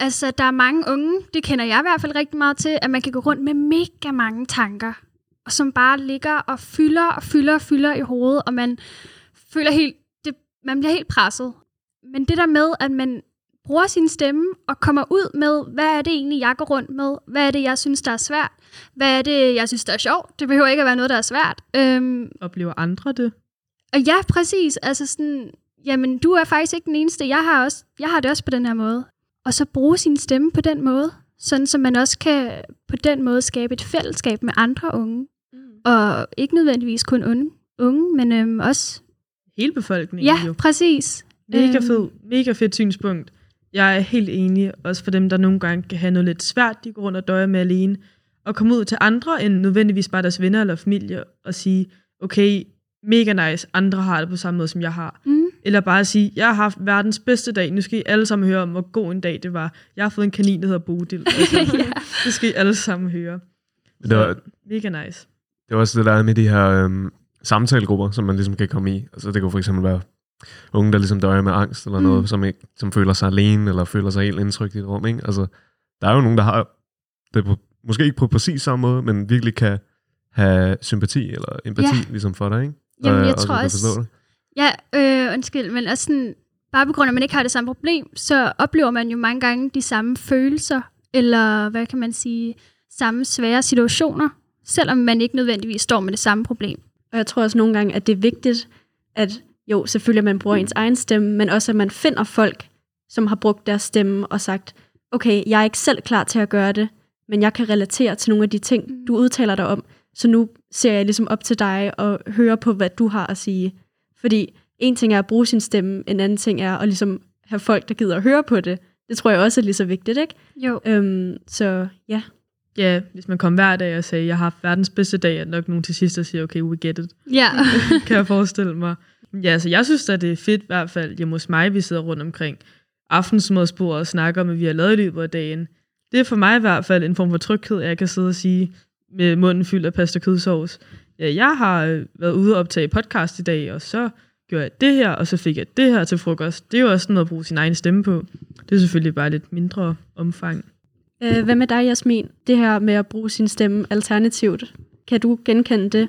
altså, der er mange unge, det kender jeg i hvert fald rigtig meget til, at man kan gå rundt med mega mange tanker, og som bare ligger og fylder og fylder og fylder i hovedet, og man føler helt, det, man bliver helt presset. Men det der med, at man bruger sin stemme og kommer ud med, hvad er det egentlig, jeg går rundt med? Hvad er det, jeg synes, der er svært? Hvad er det, jeg synes, der er sjovt? Det behøver ikke at være noget, der er svært. Øhm, Oplever andre det? Og ja, præcis. Altså sådan, jamen, du er faktisk ikke den eneste. Jeg har, også, jeg har det også på den her måde. Og så bruge sin stemme på den måde, sådan så man også kan på den måde skabe et fællesskab med andre unge. Mm. Og ikke nødvendigvis kun unge, unge men øhm, også... Hele befolkningen Ja, jo. præcis. Mega Øhm, fed, mega fedt synspunkt. Jeg er helt enig, også for dem, der nogle gange kan have noget lidt svært, de går rundt og døjer med alene, og komme ud til andre, end nødvendigvis bare deres venner eller familie, og sige, okay, mega nice, andre har det på samme måde, som jeg har. Mm. Eller bare sige, jeg har haft verdens bedste dag, nu skal I alle sammen høre om, hvor god en dag det var. Jeg har fået en kanin, der hedder Bodil. Altså, ja. Det skal I alle sammen høre. Men det var, Så, mega nice. det var også det der med de her øhm, samtalegrupper, som man ligesom kan komme i. Altså det kunne for eksempel være unge, der ligesom døjer med angst eller Mm. noget, som, ikke, som føler sig alene, eller føler sig helt indtrykt i et rum. Ikke? Altså, der er jo nogen, der har det på, måske ikke på præcis samme måde, men virkelig kan have sympati eller empati Ja. ligesom for dig. Ikke? Jamen, Og- jeg og tror kan også- forstå det. Ja, øh, undskyld, men også sådan, bare på grund af, at man ikke har det samme problem, så oplever man jo mange gange de samme følelser, eller hvad kan man sige, samme svære situationer, selvom man ikke nødvendigvis står med det samme problem. Og jeg tror også nogle gange, at det er vigtigt, at jo, selvfølgelig at man bruger ens egen stemme, men også at man finder folk, som har brugt deres stemme og sagt, okay, jeg er ikke selv klar til at gøre det, men jeg kan relatere til nogle af de ting, du udtaler dig om, så nu ser jeg ligesom op til dig og hører på, hvad du har at sige. Fordi en ting er at bruge sin stemme, en anden ting er at ligesom have folk, der gider at høre på det. Det tror jeg også er lige så vigtigt, ikke? Jo. Øhm, så ja. Ja, hvis man kom hver dag og sagde, jeg har haft verdens bedste dag, er nok nogen til sidst, der siger, okay, we get it. Ja. kan jeg forestille mig. Ja, altså jeg synes at det er fedt i hvert fald hjemme hos mig, vi sidder rundt omkring aftensmadsbordet og snakker om, hvad vi har lavet i løbet af dagen. Det er for mig i hvert fald en form for tryghed, at jeg kan sidde og sige med munden fyldt af pasta kødsovs. Ja, jeg har øh, været ude og optage podcast i dag, og så gjorde jeg det her, og så fik jeg det her til frokost. Det er jo også noget at bruge sin egen stemme på. Det er selvfølgelig bare lidt mindre omfang. Øh, hvad med dig, Jasmin? Det her med at bruge sin stemme alternativt. Kan du genkende det?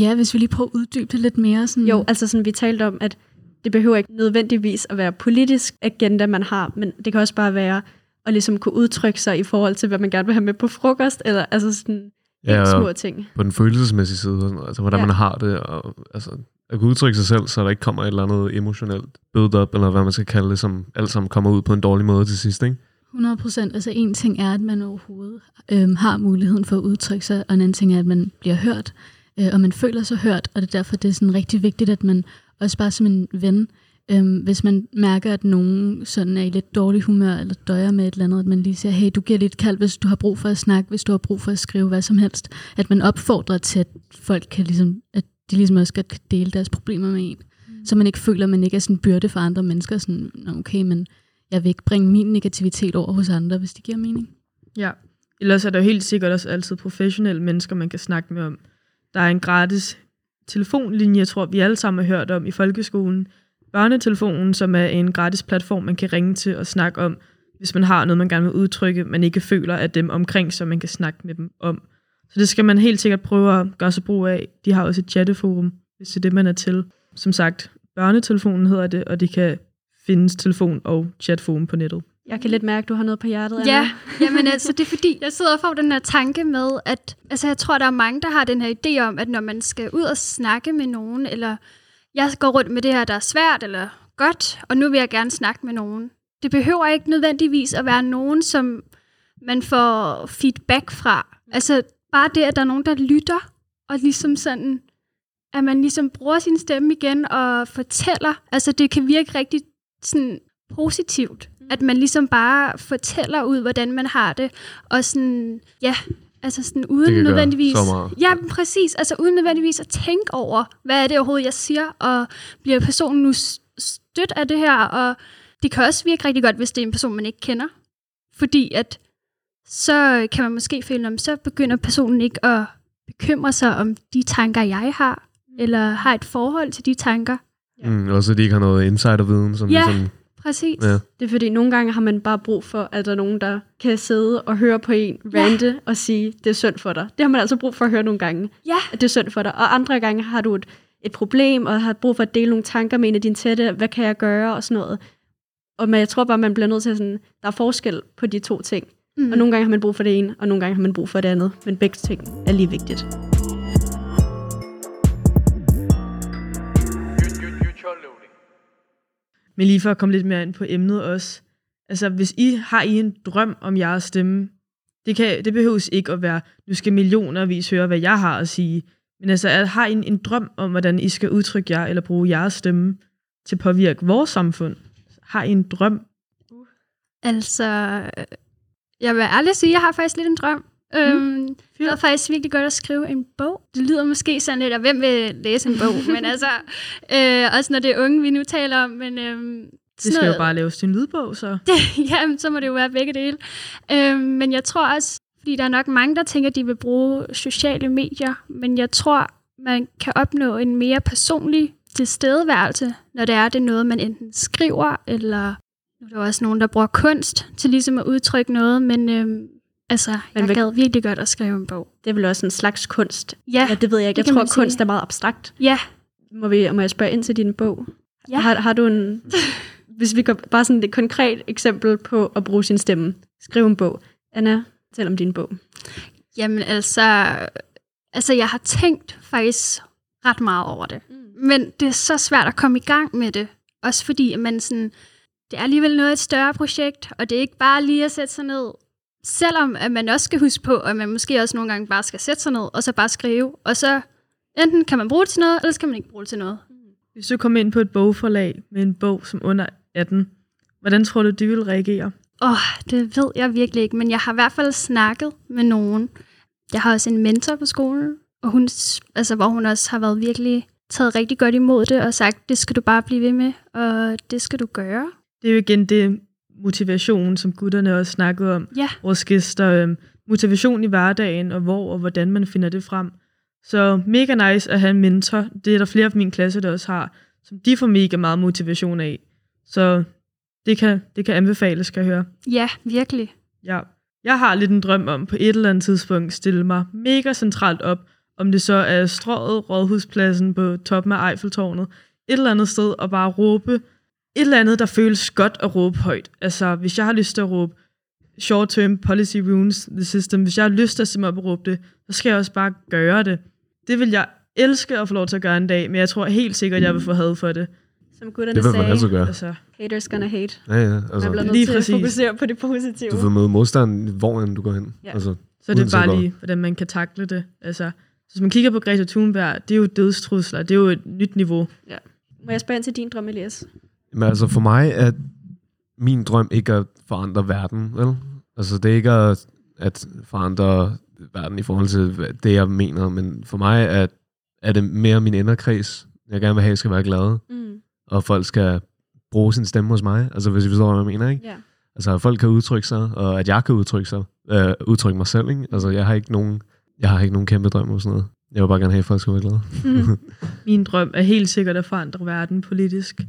Ja, hvis vi lige prøver at uddybe det lidt mere. Sådan... Jo, altså sådan, vi talte om, at det behøver ikke nødvendigvis at være politisk agenda, man har, men det kan også bare være at ligesom kunne udtrykke sig i forhold til, hvad man gerne vil have med på frokost, eller altså sådan Ja, helt og små ting. På den følelsesmæssige side, og altså hvordan Ja. man har det, og altså, at kunne udtrykke sig selv, så der ikke kommer et eller andet emotionelt build-up, eller hvad man skal kalde det, som alt sammen kommer ud på en dårlig måde til sidst, ikke? 100 procent. Altså en ting er, at man overhovedet øhm, har muligheden for at udtrykke sig, og en anden ting er, at man bliver hørt, øh, og man føler sig hørt, og det er derfor, det er sådan rigtig vigtigt, at man også bare som en ven, øhm, hvis man mærker, at nogen sådan er i lidt dårlig humør, eller døjer med et eller andet, at man lige siger, hey, du giver lidt kald, hvis du har brug for at snakke, hvis du har brug for at skrive hvad som helst. At man opfordrer til, at folk kan ligesom, at de ligesom også godt kan dele deres problemer med en. Mm. Så man ikke føler, at man ikke er sådan en byrde for andre mennesker. Sådan, "Nå, okay, men jeg vil ikke bringe min negativitet over hos andre, hvis det giver mening. Ja. Ellers er der jo helt sikkert også altid professionelle mennesker, man kan snakke med om. Der er en gratis telefonlinje, jeg tror, vi alle sammen har hørt om i folkeskolen. Børnetelefonen, som er en gratis platform, man kan ringe til og snakke om, hvis man har noget, man gerne vil udtrykke, man ikke føler at dem omkring, så man kan snakke med dem om. Så det skal man helt sikkert prøve at gøre sig brug af. De har også et chatteforum, hvis det er det, man er til. Som sagt, børnetelefonen hedder det, og det kan findes telefon- og chatforum på nettet. Jeg kan lidt mærke, at du har noget på hjertet, Anna. Ja, jamen altså, det er fordi, jeg sidder og får den her tanke med, at altså, jeg tror, der er mange, der har den her idé om, at når man skal ud og snakke med nogen, eller jeg går rundt med det her, der er svært eller godt, og nu vil jeg gerne snakke med nogen. Det behøver ikke nødvendigvis at være nogen, som man får feedback fra. Altså bare det, at der er nogen, der lytter, og ligesom sådan, at man ligesom bruger sin stemme igen og fortæller. Altså det kan virke rigtig sådan positivt, at man ligesom bare fortæller ud, hvordan man har det, og sådan, ja, altså sådan uden Det nødvendigvis... så. Ja, præcis. Altså uden nødvendigvis at tænke over, hvad er det overhovedet, jeg siger, og bliver personen nu stødt af det her, og det kan også virke rigtig godt, hvis det er en person, man ikke kender. Fordi at så kan man måske føle, om så begynder personen ikke at bekymre sig om de tanker, jeg har, eller har et forhold til de tanker. Mm, eller så de ikke har noget insiderviden, som Ja, ligesom... præcis. Ja. Det er fordi, nogle gange har man bare brug for, at der er nogen, der kan sidde og høre på en rante og sige, det er synd for dig. Det har man altså brug for at høre nogle gange, Ja. at det er synd for dig. Og andre gange har du et, et problem, og har brug for at dele nogle tanker med en af dine tætte. Hvad kan jeg gøre? Og sådan noget. Og men jeg tror bare, man bliver nødt til sådan, der er forskel på de to ting. Mm. Mm. Og nogle gange har man brug for det ene, og nogle gange har man brug for det andet. Men begge ting er lige vigtigt. Men lige for at komme lidt mere ind på emnet også. Altså, hvis I har I en drøm om jeres stemme, det, kan, det behøves ikke at være, nu skal millionervis høre, hvad jeg har at sige. Men altså, at har I en, en drøm om, hvordan I skal udtrykke jer, eller bruge jeres stemme til at påvirke vores samfund? Har I en drøm? Uh. Altså, øh, jeg vil ærligt sige, jeg har faktisk lidt en drøm. Øhm, det er faktisk virkelig godt at skrive en bog. Det lyder måske sådan lidt, at hvem vil læse en bog? men altså, øh, også når det er unge, vi nu taler om. Men, øhm, Det skal jo bare laves til en lydbog, så. Jamen, så må det jo være begge dele. Øhm, men jeg tror også, fordi der er nok mange, der tænker, at de vil bruge sociale medier, men jeg tror, man kan opnå en mere personlig tilstedeværelse, når det er, det er noget, man enten skriver, eller nu er der også nogen, der bruger kunst til ligesom at udtrykke noget, men øhm, altså, jeg hvad- gad virkelig godt at skrive en bog. Det er vel også en slags kunst. Ja, ja det ved jeg ikke. Jeg tror, sige. kunst er meget abstrakt. Ja. Må, vi, må jeg spørge ind til din bog? Ja. Har, har du en... Hvis vi går bare sådan et konkret eksempel på at bruge sin stemme. Skriv en bog. Anna, fortæl om din bog. Jamen altså, altså jeg har tænkt faktisk ret meget over det. Mm. Men det er så svært at komme i gang med det. Også fordi, at man sådan, det er alligevel noget et større projekt, og det er ikke bare lige at sætte sig ned. Selvom at man også skal huske på, at man måske også nogle gange bare skal sætte sig ned, og så bare skrive. Og så enten kan man bruge det til noget, eller så kan man ikke bruge det til noget. Hvis du kommer ind på et bogforlag med en bog som under 18, hvordan tror du, de vil reagere? Åh, oh, det ved jeg virkelig ikke, men jeg har i hvert fald snakket med nogen. Jeg har også en mentor på skolen, og hun, altså, hvor hun også har været virkelig taget rigtig godt imod det, og sagt, det skal du bare blive ved med, og det skal du gøre. Det er jo igen det motivation, som gutterne også snakkede om. Ja. Vores gæster. Øhm, motivation i hverdagen, og hvor og hvordan man finder det frem. Så mega nice at have en mentor. Det er der flere af min klasse, der også har, som de får mega meget motivation af. Så det kan, det kan anbefales, skal jeg høre. Ja, virkelig. Ja. Jeg har lidt en drøm om på et eller andet tidspunkt stille mig mega centralt op, om det så er strået rådhuspladsen på toppen af Eiffeltårnet, et eller andet sted, og bare råbe et eller andet, der føles godt at råbe højt. Altså, hvis jeg har lyst til at råbe short-term policy ruins the system, hvis jeg har lyst til at simpelthen og råbe det, så skal jeg også bare gøre det. Det vil jeg elske at få lov til at gøre en dag, men jeg tror helt sikkert, at jeg vil få had for det. Som gutterne Det vil man sagde, altid gøre. Altså, haters gonna hate. Ja, ja. Man Altså, bliver nødt Lige til præcis. at fokusere på det positive. du vil møde modstand, hvor end du går hen. Ja. Altså, så er det uanset bare lige, hvordan man kan takle det. Altså, hvis man kigger på Greta Thunberg, det er jo dødstrusler, det er jo et nyt niveau. Må jeg spørge ind til din drøm, Elias? Men altså for mig er min drøm ikke at forandre verden, vel? Altså det er ikke at, at forandre verden i forhold til det, jeg mener, men for mig er, er det mere min inderkreds. Jeg gerne vil have, skal være glade, Mm. og folk skal bruge sin stemme hos mig. Altså hvis I forstår, hvad jeg mener, ikke? Ja. Altså at folk kan udtrykke sig, og at jeg kan udtrykke sig, øh, udtrykke mig selv, ikke? Altså jeg har ikke nogen, jeg har ikke nogen kæmpe drøm og sådan noget. Jeg vil bare gerne have, at folk skal være glade. Min drøm er helt sikkert at forandre verden politisk.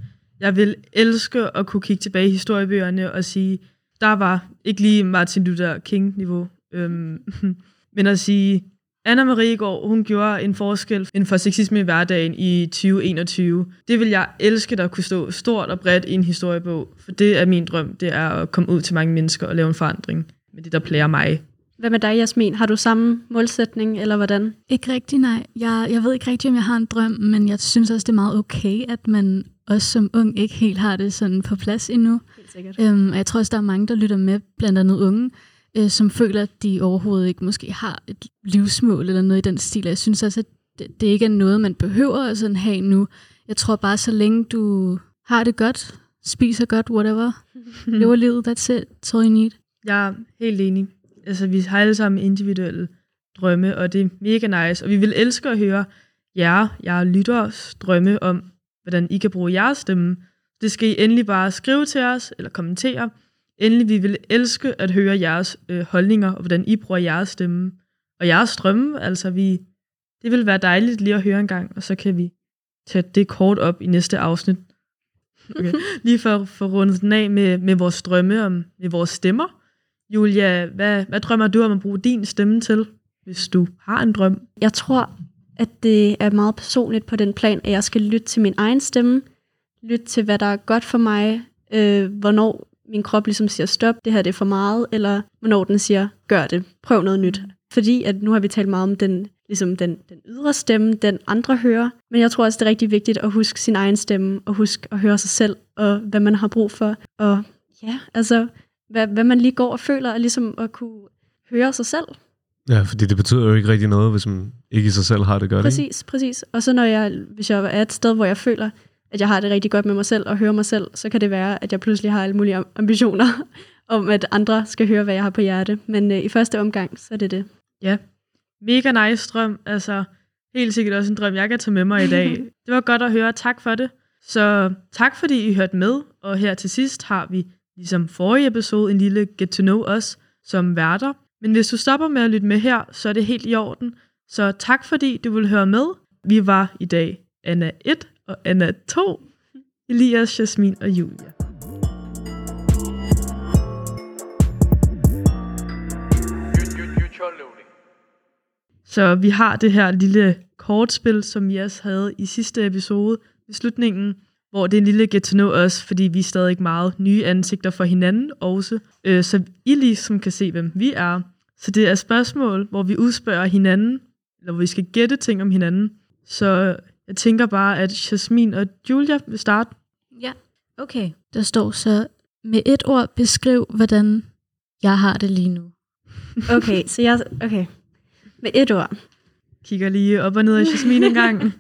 Jeg vil elske at kunne kigge tilbage i historiebøgerne og sige, der var ikke lige Martin Luther King-niveau, øhm, men at sige, Anna Marie går, hun gjorde en forskel inden for sexisme i hverdagen i 2021. Det vil jeg elske, der kunne stå stort og bredt i en historiebog, for det er min drøm, det er at komme ud til mange mennesker og lave en forandring med det, der plager mig. Hvad med dig, Jasmin? Har du samme målsætning, eller hvordan? Ikke rigtig, nej. Jeg, jeg ved ikke rigtig, om jeg har en drøm, men jeg synes også, det er meget okay, at man også som ung ikke helt har det sådan på plads endnu. Helt sikkert. Øhm, og jeg tror også, der er mange, der lytter med, blandt andet unge, øh, som føler, at de overhovedet ikke måske har et livsmål eller noget i den stil. Og Jeg synes også, at det, det ikke er noget, man behøver at sådan have nu. Jeg tror bare, så længe du har det godt, spiser godt, whatever, lever livet, that's it, that's all you need. Jeg er helt enig. Altså, vi har alle sammen individuelle drømme, og det er mega nice. Og vi vil elske at høre jer, jeg lytteres drømme om, hvordan I kan bruge jeres stemme. Det skal I endelig bare skrive til os, eller kommentere. Endelig, vi vil elske at høre jeres øh, holdninger, og hvordan I bruger jeres stemme. Og jeres drømme, altså vi, det vil være dejligt lige at høre en gang, og så kan vi tage det kort op i næste afsnit. Okay. Lige for at få rundet den af med, med vores drømme om med vores stemmer. Julia, hvad, hvad drømmer du om at bruge din stemme til, hvis du har en drøm? Jeg tror, at det er meget personligt på den plan, at jeg skal lytte til min egen stemme, lytte til, hvad der er godt for mig, øh, hvornår min krop ligesom siger stop, det her det er for meget, eller hvornår den siger, gør det, prøv noget nyt. Fordi at nu har vi talt meget om den, ligesom den, den ydre stemme, den andre hører, men jeg tror også, det er rigtig vigtigt at huske sin egen stemme, og huske at høre sig selv, og hvad man har brug for, og ja, altså, hvad, hvad man lige går og føler, og ligesom at kunne høre sig selv. Ja, fordi det betyder jo ikke rigtig noget, hvis man ikke i sig selv har det godt. Ikke? Præcis, præcis. Og så når jeg, hvis jeg er et sted, hvor jeg føler, at jeg har det rigtig godt med mig selv og hører mig selv, så kan det være, at jeg pludselig har alle mulige am- ambitioner om, at andre skal høre, hvad jeg har på hjerte. Men øh, i første omgang, så er det det. Ja, mega nice drøm. Altså, helt sikkert også en drøm, jeg kan tage med mig i dag. Det var godt at høre. Tak for det. Så tak, fordi I hørte med. Og her til sidst har vi, ligesom forrige episode, en lille Get to Know Us som værter. Men hvis du stopper med at lytte med her, så er det helt i orden. Så tak, fordi du vil høre med. Vi var i dag Anna 1 og Anna 2, Elias, Jasmin og Julia. Så vi har det her lille kortspil, som vi også havde i sidste episode i slutningen, hvor det er en lille get to know os, fordi vi er stadig meget nye ansigter for hinanden også, øh, så I ligesom kan se, hvem vi er. Så det er spørgsmål, hvor vi udspørger hinanden, eller hvor vi skal gætte ting om hinanden. Så jeg tænker bare, at Jasmin og Julia vil starte. Ja, okay. Der står så, med et ord beskriv, hvordan jeg har det lige nu. Okay, så jeg... Okay. Med et ord. Kigger lige op og ned af Jasmin en gang.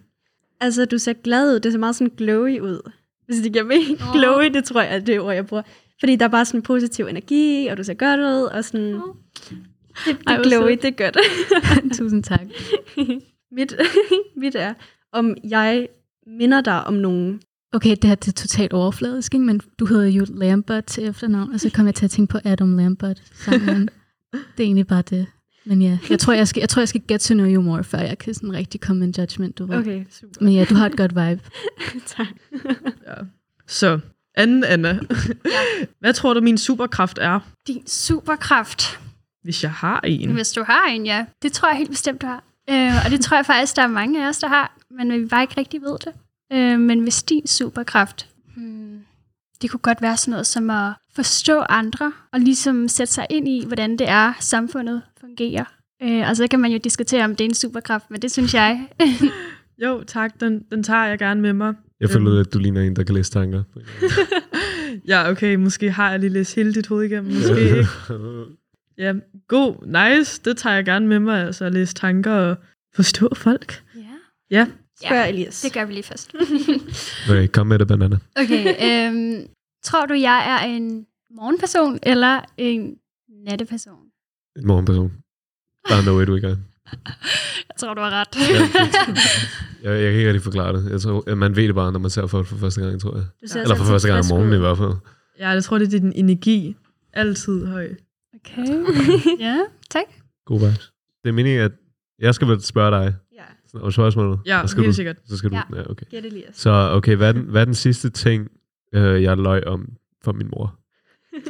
Altså, du ser glad ud. Det ser meget sådan glowy ud. Hvis det giver mening. Oh. Glowy, det tror jeg er det ord, jeg bruger. Fordi der er bare sådan en positiv energi, og du ser godt ud, og sådan... Oh. Det, det er sødt. det er godt. Tusind tak. mit, mit er, om jeg minder dig om nogen. Okay, det her det er totalt overfladisk, ikke? men du hedder jo Lambert til efternavn, og så kom jeg til at tænke på Adam Lambert sammen. det er egentlig bare det. Men ja, jeg tror, jeg skal, jeg tror, jeg skal get to know you more, før jeg kan sådan rigtig komme med en judgment, du ved. Okay, super. Men ja, du har et godt vibe. tak. ja. Så, anden Anna. Hvad tror du, min superkraft er, Din superkraft, hvis jeg har en? hvis du har en, ja. Det tror jeg helt bestemt, du har. Øh, og det tror jeg faktisk, der er mange af os, der har, men vi bare ikke rigtig ved det. Øh, men hvis din superkraft, hmm, det kunne godt være sådan noget som at forstå andre, og ligesom sætte sig ind i, hvordan det er, samfundet fungerer. Øh, og så kan man jo diskutere, om det er en superkraft, men det synes jeg Jo, tak. Den, den tager jeg gerne med mig. Jeg føler, at du ligner en, der kan læse tanker. Ja, okay. Måske har jeg lige læst hele dit hoved igennem. Måske ikke. Ja, god. Nice. Det tager jeg gerne med mig. Altså at læse tanker og forstå folk. Ja. Ja. Spørg Elias. Det gør vi lige først. Okay, kom med det, banana. okay, øhm, tror du, jeg er en morgenperson eller en natteperson? En morgenperson. Der er no way, du ikke er. Jeg tror, du har ret. Jeg, jeg kan ikke rigtig forklare det. Jeg tror, man ved det bare, når man ser folk for første gang, tror jeg. Du ser Eller for første gang om morgenen i hvert fald. Ja, jeg tror, det er din energi. Altid høj. Okay. ja, tak. God vibes. Det er meningen, at jeg skal vel spørge dig Ja. om spørgsmålet. Ja, Så skal helt du, sikkert. Så skal du, Ja. ja, okay. Gæt Elias. Så okay, hvad er den, hvad er den sidste ting, øh, jeg løj om for min mor?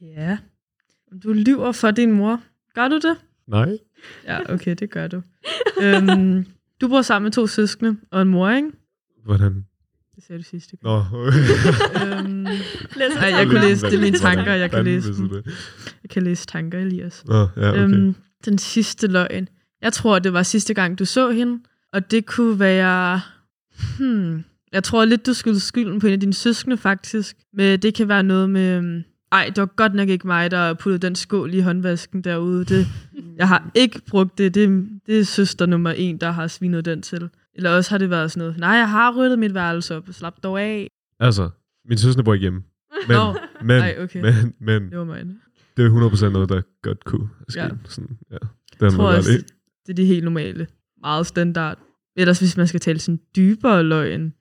Ja. Du lyver for din mor. Gør du det? Nej. Ja, okay, det gør du. øhm, du bor sammen med to søskende og en mor, ikke? Hvordan? Det sagde du sidste gang. Nå. øhm, nej, jeg kunne læse, det er mine tanker, jeg kan læse dem. Jeg kan læse tanker, Elias. Nå, ja, okay. Øhm, den sidste løgn. Jeg tror, det var sidste gang, du så hende. Og det kunne være... Hmm, jeg tror lidt, du skulle skylden på en af dine søskende, faktisk. Men det kan være noget med... øhm, Ej, det var godt nok ikke mig, der puttede den skål i håndvasken derude. Det, jeg har ikke brugt det. det. Det er søster nummer en, der har svinet den til. Eller også har det været sådan noget, nej, jeg har ryddet mit værelse op, slap dog af. Altså, min søster bor ikke hjemme. Men, Nå, men, ej, okay. men, men Det var mig. det er 100% noget, der godt kunne ske. Ja. Sådan, ja. Det Jeg tror også, ret i. det er det helt normale. Meget standard. Ellers hvis man skal tale sådan dybere løgn.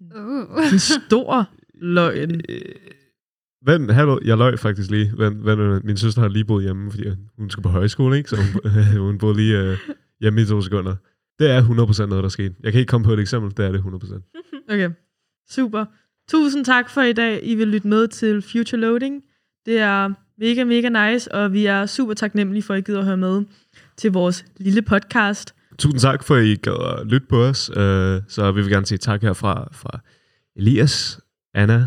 Uh. En stor løgn. Vent, hallo, jeg løg faktisk lige. Vent, vent, min søster har lige boet hjemme, fordi hun skulle på højskole, ikke? Så hun, hun boede lige øh, hjemme i to sekunder. Det er 100% noget, der skete. Jeg kan ikke komme på et eksempel, det er det 100%. Okay, super. Tusind tak for i dag. I vil lytte med til Future Loading. Det er mega, mega nice, og vi er super taknemmelige for, at I gider at høre med til vores lille podcast. Tusind tak for, at I gad at lytte på os. Øh, så vi vil gerne sige tak herfra fra Elias, Anna,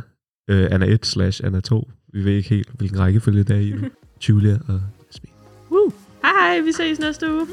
øh, Anna 1 slash Anna 2. Vi ved ikke helt, hvilken rækkefølge det er i nu. Julia og Jasmin. Woo. Hej hej, vi ses næste uge.